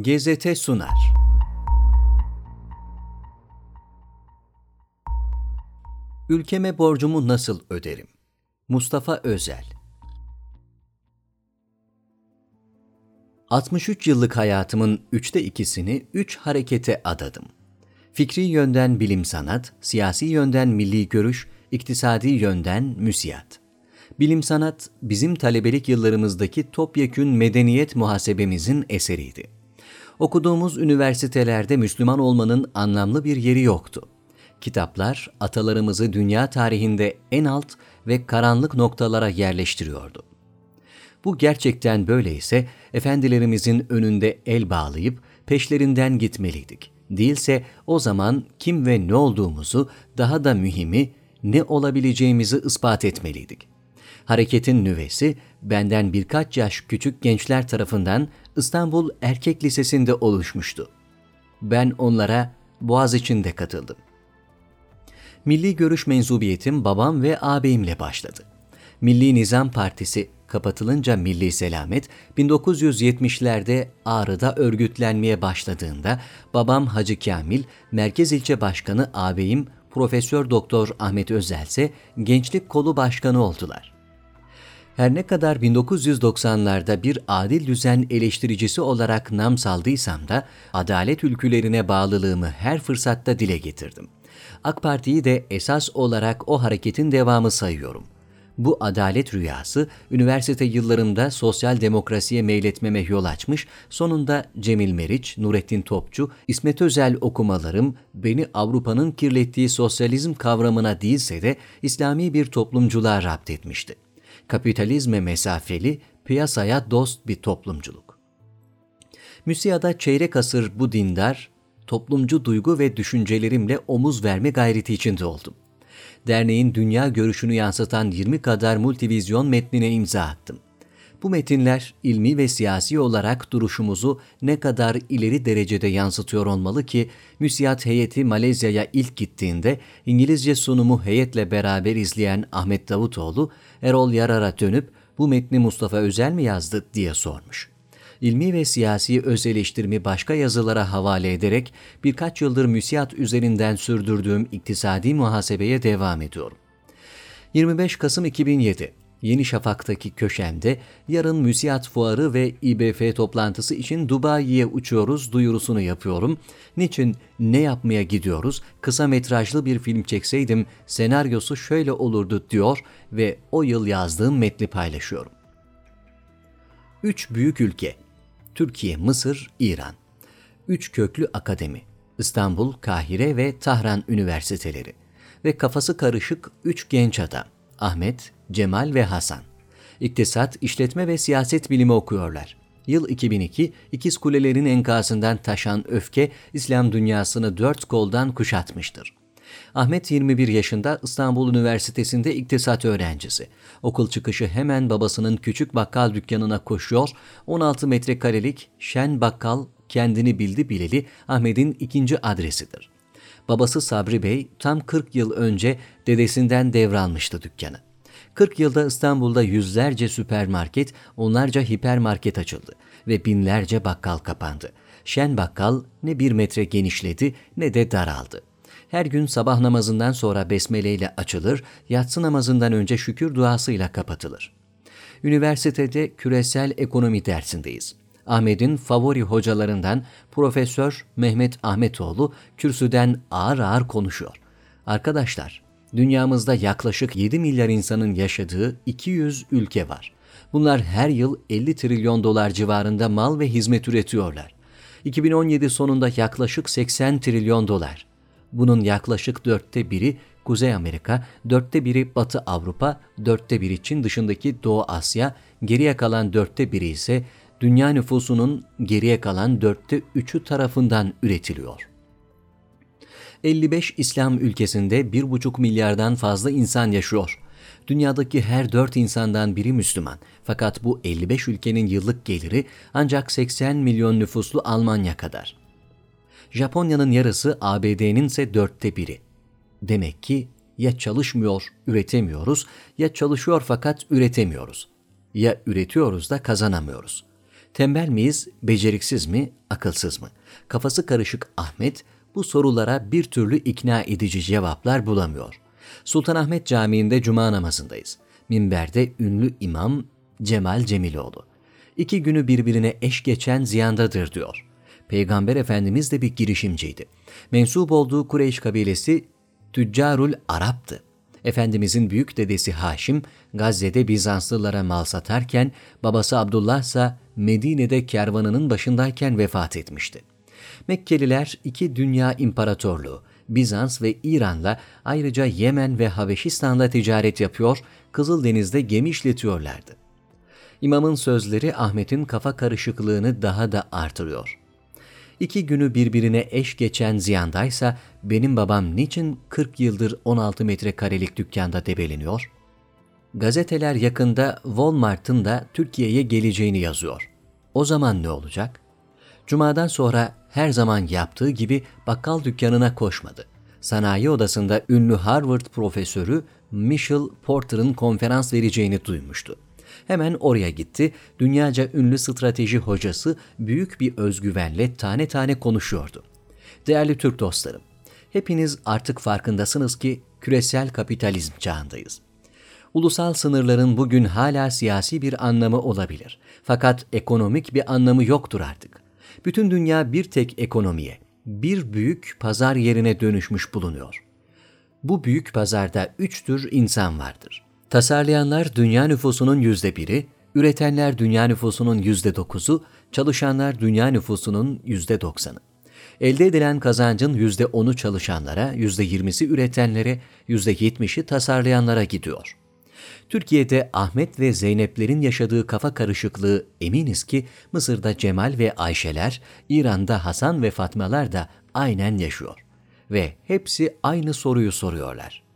GZT sunar. Ülkeme borcumu nasıl öderim? Mustafa Özel 63 yıllık hayatımın üçte ikisini üç harekete adadım. Fikri yönden bilim sanat, siyasi yönden milli görüş, iktisadi yönden müsiyat. Bilim sanat, bizim talebelik yıllarımızdaki topyekün medeniyet muhasebemizin eseriydi. Okuduğumuz üniversitelerde Müslüman olmanın anlamlı bir yeri yoktu. Kitaplar, atalarımızı dünya tarihinde en alt ve karanlık noktalara yerleştiriyordu. Bu gerçekten böyleyse, efendilerimizin önünde el bağlayıp peşlerinden gitmeliydik. Değilse o zaman kim ve ne olduğumuzu, daha da mühimi ne olabileceğimizi ispat etmeliydik. Hareketin nüvesi benden birkaç yaş küçük gençler tarafından İstanbul Erkek Lisesi'nde oluşmuştu. Ben onlara Boğaz içinde katıldım. Milli görüş menzubiyetim babam ve ağabeyimle başladı. Milli Nizam Partisi kapatılınca Milli Selamet 1970'lerde Ağrı'da örgütlenmeye başladığında babam Hacı Kamil, Merkez İlçe Başkanı ağabeyim Profesör Doktor Ahmet Özel ise Gençlik Kolu Başkanı oldular. Her ne kadar 1990'larda bir adil düzen eleştiricisi olarak nam saldıysam da adalet ülkülerine bağlılığımı her fırsatta dile getirdim. AK Parti'yi de esas olarak o hareketin devamı sayıyorum. Bu adalet rüyası üniversite yıllarımda sosyal demokrasiye meyletmeme yol açmış, sonunda Cemil Meriç, Nurettin Topçu, İsmet Özel okumalarım beni Avrupa'nın kirlettiği sosyalizm kavramına değilse de İslami bir toplumculuğa rapt etmişti kapitalizme mesafeli, piyasaya dost bir toplumculuk. Müsiyada çeyrek asır bu dindar, toplumcu duygu ve düşüncelerimle omuz verme gayreti içinde oldum. Derneğin dünya görüşünü yansıtan 20 kadar multivizyon metnine imza attım. Bu metinler ilmi ve siyasi olarak duruşumuzu ne kadar ileri derecede yansıtıyor olmalı ki müsiyat heyeti Malezya'ya ilk gittiğinde İngilizce sunumu heyetle beraber izleyen Ahmet Davutoğlu Erol Yarar'a dönüp bu metni Mustafa Özel mi yazdı diye sormuş. İlmi ve siyasi öz eleştirimi başka yazılara havale ederek birkaç yıldır müsiyat üzerinden sürdürdüğüm iktisadi muhasebeye devam ediyorum. 25 Kasım 2007 Yeni Şafak'taki köşemde yarın müsiyat fuarı ve İBF toplantısı için Dubai'ye uçuyoruz duyurusunu yapıyorum. Niçin ne yapmaya gidiyoruz? Kısa metrajlı bir film çekseydim senaryosu şöyle olurdu diyor ve o yıl yazdığım metni paylaşıyorum. Üç büyük ülke Türkiye, Mısır, İran. Üç köklü akademi İstanbul, Kahire ve Tahran üniversiteleri ve kafası karışık üç genç adam Ahmet, Cemal ve Hasan. İktisat, işletme ve siyaset bilimi okuyorlar. Yıl 2002, İkiz Kulelerin enkazından taşan öfke İslam dünyasını dört koldan kuşatmıştır. Ahmet 21 yaşında İstanbul Üniversitesi'nde iktisat öğrencisi. Okul çıkışı hemen babasının küçük bakkal dükkanına koşuyor, 16 metrekarelik şen bakkal kendini bildi bileli Ahmet'in ikinci adresidir. Babası Sabri Bey tam 40 yıl önce dedesinden devralmıştı dükkanı. 40 yılda İstanbul'da yüzlerce süpermarket, onlarca hipermarket açıldı ve binlerce bakkal kapandı. Şen bakkal ne bir metre genişledi ne de daraldı. Her gün sabah namazından sonra besmele ile açılır, yatsı namazından önce şükür duasıyla kapatılır. Üniversitede küresel ekonomi dersindeyiz. Ahmet'in favori hocalarından Profesör Mehmet Ahmetoğlu kürsüden ağır ağır konuşuyor. Arkadaşlar, dünyamızda yaklaşık 7 milyar insanın yaşadığı 200 ülke var. Bunlar her yıl 50 trilyon dolar civarında mal ve hizmet üretiyorlar. 2017 sonunda yaklaşık 80 trilyon dolar. Bunun yaklaşık dörtte biri Kuzey Amerika, dörtte biri Batı Avrupa, dörtte biri Çin dışındaki Doğu Asya, geriye kalan dörtte biri ise dünya nüfusunun geriye kalan dörtte üçü tarafından üretiliyor. 55 İslam ülkesinde 1,5 milyardan fazla insan yaşıyor. Dünyadaki her 4 insandan biri Müslüman. Fakat bu 55 ülkenin yıllık geliri ancak 80 milyon nüfuslu Almanya kadar. Japonya'nın yarısı ABD'nin ise dörtte biri. Demek ki ya çalışmıyor, üretemiyoruz ya çalışıyor fakat üretemiyoruz. Ya üretiyoruz da kazanamıyoruz. Tembel miyiz, beceriksiz mi, akılsız mı? Kafası karışık Ahmet bu sorulara bir türlü ikna edici cevaplar bulamıyor. Sultanahmet Camii'nde cuma namazındayız. Minberde ünlü imam Cemal Cemiloğlu. İki günü birbirine eş geçen ziyandadır diyor. Peygamber Efendimiz de bir girişimciydi. Mensup olduğu Kureyş kabilesi Tüccarul Arap'tı. Efendimizin büyük dedesi Haşim, Gazze'de Bizanslılara mal satarken, babası Abdullah ise Medine'de kervanının başındayken vefat etmişti. Mekkeliler iki dünya imparatorluğu, Bizans ve İran'la ayrıca Yemen ve Habeşistan'la ticaret yapıyor, Kızıldeniz'de gemi işletiyorlardı. İmamın sözleri Ahmet'in kafa karışıklığını daha da artırıyor. İki günü birbirine eş geçen ziyandaysa benim babam niçin 40 yıldır 16 metrekarelik dükkanda debeleniyor? Gazeteler yakında Walmart'ın da Türkiye'ye geleceğini yazıyor. O zaman ne olacak? Cuma'dan sonra her zaman yaptığı gibi bakkal dükkanına koşmadı. Sanayi odasında ünlü Harvard profesörü Michel Porter'ın konferans vereceğini duymuştu. Hemen oraya gitti. Dünyaca ünlü strateji hocası büyük bir özgüvenle tane tane konuşuyordu. Değerli Türk dostlarım, hepiniz artık farkındasınız ki küresel kapitalizm çağındayız. Ulusal sınırların bugün hala siyasi bir anlamı olabilir. Fakat ekonomik bir anlamı yoktur artık. Bütün dünya bir tek ekonomiye, bir büyük pazar yerine dönüşmüş bulunuyor. Bu büyük pazarda üç tür insan vardır. Tasarlayanlar dünya nüfusunun yüzde biri, üretenler dünya nüfusunun yüzde dokuzu, çalışanlar dünya nüfusunun yüzde doksanı. Elde edilen kazancın yüzde onu çalışanlara, yüzde yirmisi üretenlere, yüzde yetmişi tasarlayanlara gidiyor. Türkiye'de Ahmet ve Zeynep'lerin yaşadığı kafa karışıklığı eminiz ki Mısır'da Cemal ve Ayşeler, İran'da Hasan ve Fatmalar da aynen yaşıyor. Ve hepsi aynı soruyu soruyorlar.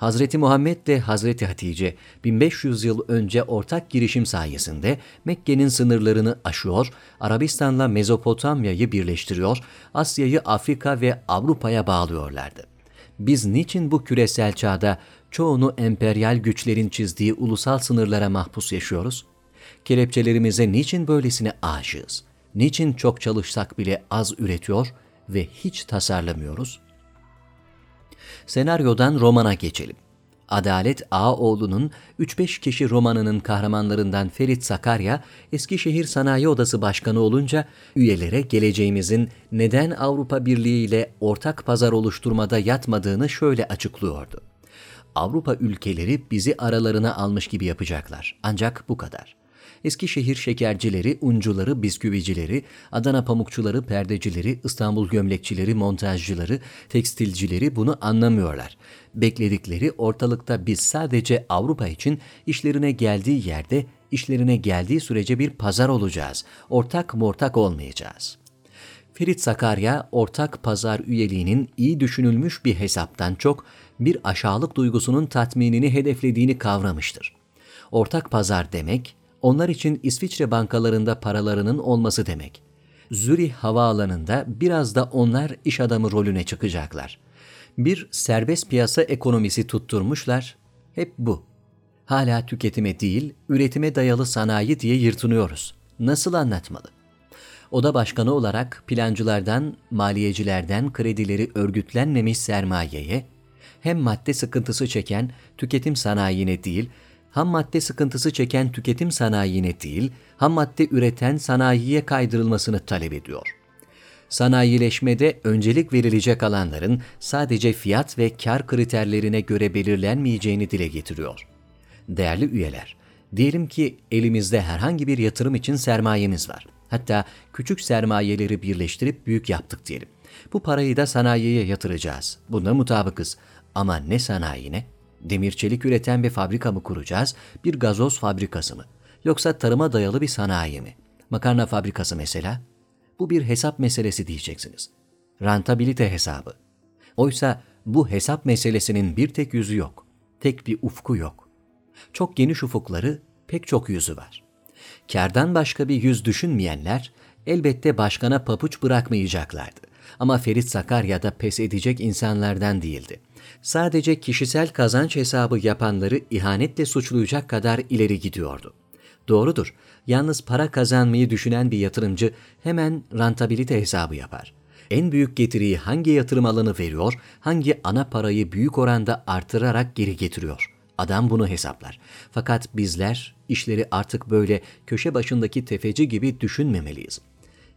Hazreti Muhammed ve Hazreti Hatice 1500 yıl önce ortak girişim sayesinde Mekke'nin sınırlarını aşıyor, Arabistan'la Mezopotamya'yı birleştiriyor, Asya'yı Afrika ve Avrupa'ya bağlıyorlardı. Biz niçin bu küresel çağda çoğunu emperyal güçlerin çizdiği ulusal sınırlara mahpus yaşıyoruz? Kelepçelerimize niçin böylesine aşığız? Niçin çok çalışsak bile az üretiyor ve hiç tasarlamıyoruz?'' Senaryodan romana geçelim. Adalet Ağaoğlu'nun 3-5 kişi romanının kahramanlarından Ferit Sakarya, Eskişehir Sanayi Odası Başkanı olunca üyelere geleceğimizin neden Avrupa Birliği ile ortak pazar oluşturmada yatmadığını şöyle açıklıyordu. Avrupa ülkeleri bizi aralarına almış gibi yapacaklar. Ancak bu kadar. Eskişehir şekercileri, uncuları, bisküvicileri, Adana pamukçuları, perdecileri, İstanbul gömlekçileri, montajcıları, tekstilcileri bunu anlamıyorlar. Bekledikleri ortalıkta biz sadece Avrupa için işlerine geldiği yerde, işlerine geldiği sürece bir pazar olacağız. Ortak mortak olmayacağız. Ferit Sakarya, ortak pazar üyeliğinin iyi düşünülmüş bir hesaptan çok bir aşağılık duygusunun tatminini hedeflediğini kavramıştır. Ortak pazar demek, onlar için İsviçre bankalarında paralarının olması demek. Zürih havaalanında biraz da onlar iş adamı rolüne çıkacaklar. Bir serbest piyasa ekonomisi tutturmuşlar. Hep bu. Hala tüketime değil, üretime dayalı sanayi diye yırtınıyoruz. Nasıl anlatmalı? Oda başkanı olarak plancılardan, maliyecilerden kredileri örgütlenmemiş sermayeye, hem madde sıkıntısı çeken tüketim sanayine değil, ham madde sıkıntısı çeken tüketim sanayine değil, ham madde üreten sanayiye kaydırılmasını talep ediyor. Sanayileşmede öncelik verilecek alanların sadece fiyat ve kar kriterlerine göre belirlenmeyeceğini dile getiriyor. Değerli üyeler, diyelim ki elimizde herhangi bir yatırım için sermayemiz var. Hatta küçük sermayeleri birleştirip büyük yaptık diyelim. Bu parayı da sanayiye yatıracağız. Buna mutabıkız. Ama ne sanayine? Demir çelik üreten bir fabrika mı kuracağız, bir gazoz fabrikası mı? Yoksa tarıma dayalı bir sanayi mi? Makarna fabrikası mesela? Bu bir hesap meselesi diyeceksiniz. Rentabilite hesabı. Oysa bu hesap meselesinin bir tek yüzü yok. Tek bir ufku yok. Çok geniş ufukları, pek çok yüzü var. Kardan başka bir yüz düşünmeyenler elbette başkana papuç bırakmayacaklardı. Ama Ferit Sakarya da pes edecek insanlardan değildi sadece kişisel kazanç hesabı yapanları ihanetle suçlayacak kadar ileri gidiyordu. Doğrudur. Yalnız para kazanmayı düşünen bir yatırımcı hemen rentabilite hesabı yapar. En büyük getiriyi hangi yatırım alanı veriyor, hangi ana parayı büyük oranda artırarak geri getiriyor. Adam bunu hesaplar. Fakat bizler işleri artık böyle köşe başındaki tefeci gibi düşünmemeliyiz.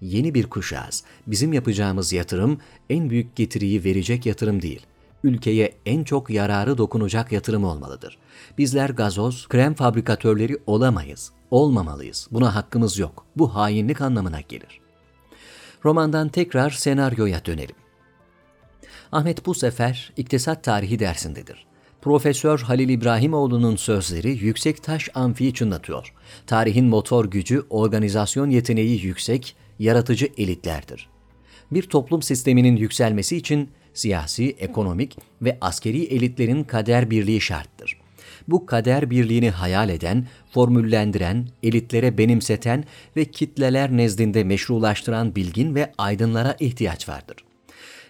Yeni bir kuşağız. Bizim yapacağımız yatırım en büyük getiriyi verecek yatırım değil ülkeye en çok yararı dokunacak yatırım olmalıdır. Bizler gazoz, krem fabrikatörleri olamayız, olmamalıyız. Buna hakkımız yok. Bu hainlik anlamına gelir. Romandan tekrar senaryoya dönelim. Ahmet bu sefer iktisat tarihi dersindedir. Profesör Halil İbrahimoğlu'nun sözleri yüksek taş amfiyi çınlatıyor. Tarihin motor gücü, organizasyon yeteneği yüksek, yaratıcı elitlerdir. Bir toplum sisteminin yükselmesi için siyasi, ekonomik ve askeri elitlerin kader birliği şarttır. Bu kader birliğini hayal eden, formüllendiren, elitlere benimseten ve kitleler nezdinde meşrulaştıran bilgin ve aydınlara ihtiyaç vardır.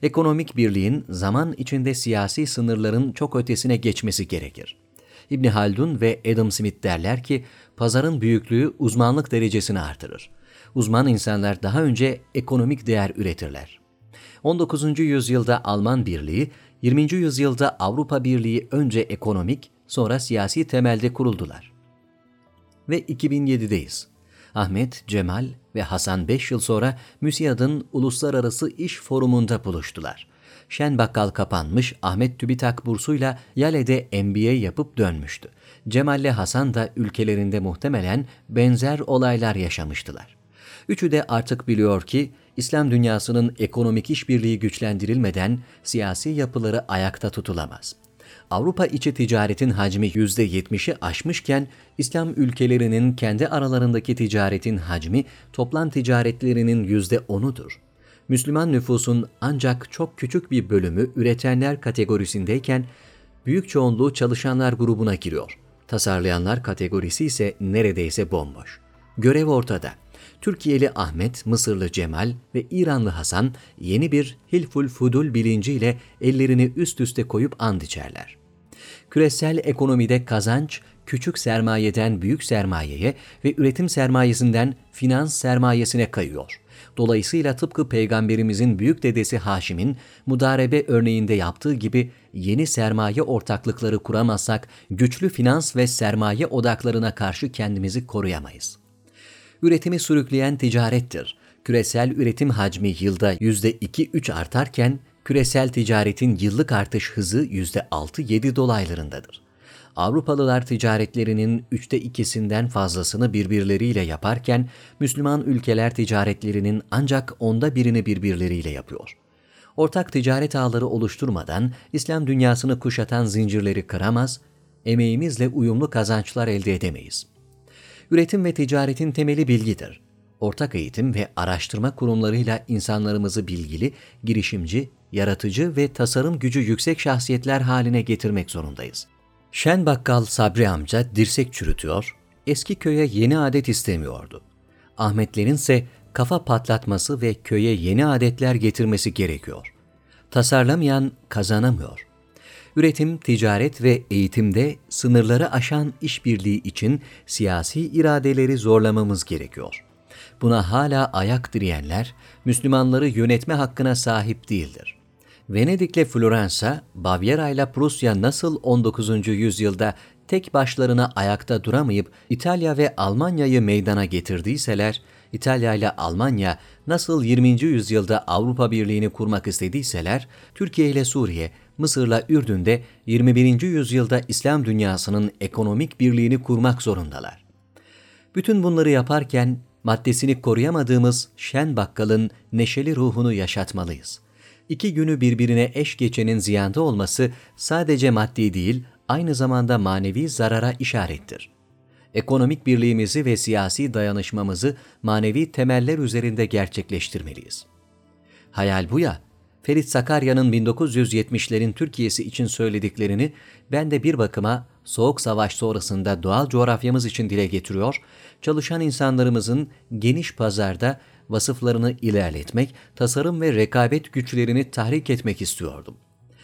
Ekonomik birliğin zaman içinde siyasi sınırların çok ötesine geçmesi gerekir. İbni Haldun ve Adam Smith derler ki, pazarın büyüklüğü uzmanlık derecesini artırır. Uzman insanlar daha önce ekonomik değer üretirler. 19. yüzyılda Alman Birliği, 20. yüzyılda Avrupa Birliği önce ekonomik, sonra siyasi temelde kuruldular. Ve 2007'deyiz. Ahmet, Cemal ve Hasan 5 yıl sonra MÜSİAD'ın Uluslararası İş Forumu'nda buluştular. Şen Bakkal kapanmış, Ahmet TÜBİTAK bursuyla Yale'de MBA yapıp dönmüştü. Cemal ile Hasan da ülkelerinde muhtemelen benzer olaylar yaşamıştılar. Üçü de artık biliyor ki İslam dünyasının ekonomik işbirliği güçlendirilmeden siyasi yapıları ayakta tutulamaz. Avrupa içi ticaretin hacmi %70'i aşmışken İslam ülkelerinin kendi aralarındaki ticaretin hacmi toplam ticaretlerinin %10'udur. Müslüman nüfusun ancak çok küçük bir bölümü üretenler kategorisindeyken büyük çoğunluğu çalışanlar grubuna giriyor. Tasarlayanlar kategorisi ise neredeyse bomboş. Görev ortada. Türkiye'li Ahmet, Mısırlı Cemal ve İranlı Hasan yeni bir hilful fudul bilinciyle ellerini üst üste koyup and içerler. Küresel ekonomide kazanç, küçük sermayeden büyük sermayeye ve üretim sermayesinden finans sermayesine kayıyor. Dolayısıyla tıpkı Peygamberimizin büyük dedesi Haşim'in mudarebe örneğinde yaptığı gibi yeni sermaye ortaklıkları kuramazsak güçlü finans ve sermaye odaklarına karşı kendimizi koruyamayız üretimi sürükleyen ticarettir. Küresel üretim hacmi yılda %2-3 artarken küresel ticaretin yıllık artış hızı %6-7 dolaylarındadır. Avrupalılar ticaretlerinin üçte ikisinden fazlasını birbirleriyle yaparken Müslüman ülkeler ticaretlerinin ancak onda birini birbirleriyle yapıyor. Ortak ticaret ağları oluşturmadan İslam dünyasını kuşatan zincirleri kıramaz, emeğimizle uyumlu kazançlar elde edemeyiz. Üretim ve ticaretin temeli bilgidir. Ortak eğitim ve araştırma kurumlarıyla insanlarımızı bilgili, girişimci, yaratıcı ve tasarım gücü yüksek şahsiyetler haline getirmek zorundayız. Şen Bakkal Sabri amca dirsek çürütüyor, eski köye yeni adet istemiyordu. Ahmetlerin ise kafa patlatması ve köye yeni adetler getirmesi gerekiyor. Tasarlamayan kazanamıyor üretim, ticaret ve eğitimde sınırları aşan işbirliği için siyasi iradeleri zorlamamız gerekiyor. Buna hala ayak direyenler, Müslümanları yönetme hakkına sahip değildir. Venedik'le Floransa, Bavyera ile Prusya nasıl 19. yüzyılda tek başlarına ayakta duramayıp İtalya ve Almanya'yı meydana getirdiyseler, İtalya ile Almanya nasıl 20. yüzyılda Avrupa Birliği'ni kurmak istediyseler, Türkiye ile Suriye Mısır'la Ürdün'de 21. yüzyılda İslam dünyasının ekonomik birliğini kurmak zorundalar. Bütün bunları yaparken maddesini koruyamadığımız şen bakkalın neşeli ruhunu yaşatmalıyız. İki günü birbirine eş geçenin ziyanda olması sadece maddi değil, aynı zamanda manevi zarara işarettir. Ekonomik birliğimizi ve siyasi dayanışmamızı manevi temeller üzerinde gerçekleştirmeliyiz. Hayal bu ya, Ferit Sakarya'nın 1970'lerin Türkiye'si için söylediklerini ben de bir bakıma Soğuk Savaş sonrasında doğal coğrafyamız için dile getiriyor, çalışan insanlarımızın geniş pazarda vasıflarını ilerletmek, tasarım ve rekabet güçlerini tahrik etmek istiyordum.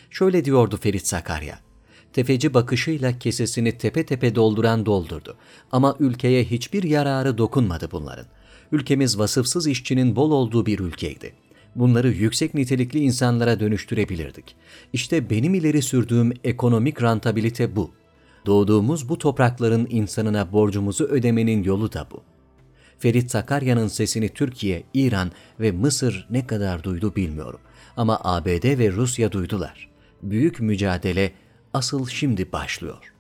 Şöyle diyordu Ferit Sakarya, Tefeci bakışıyla kesesini tepe tepe dolduran doldurdu. Ama ülkeye hiçbir yararı dokunmadı bunların. Ülkemiz vasıfsız işçinin bol olduğu bir ülkeydi. Bunları yüksek nitelikli insanlara dönüştürebilirdik. İşte benim ileri sürdüğüm ekonomik rantabilite bu. Doğduğumuz bu toprakların insanına borcumuzu ödemenin yolu da bu. Ferit Sakarya'nın sesini Türkiye, İran ve Mısır ne kadar duydu bilmiyorum. Ama ABD ve Rusya duydular. Büyük mücadele asıl şimdi başlıyor.''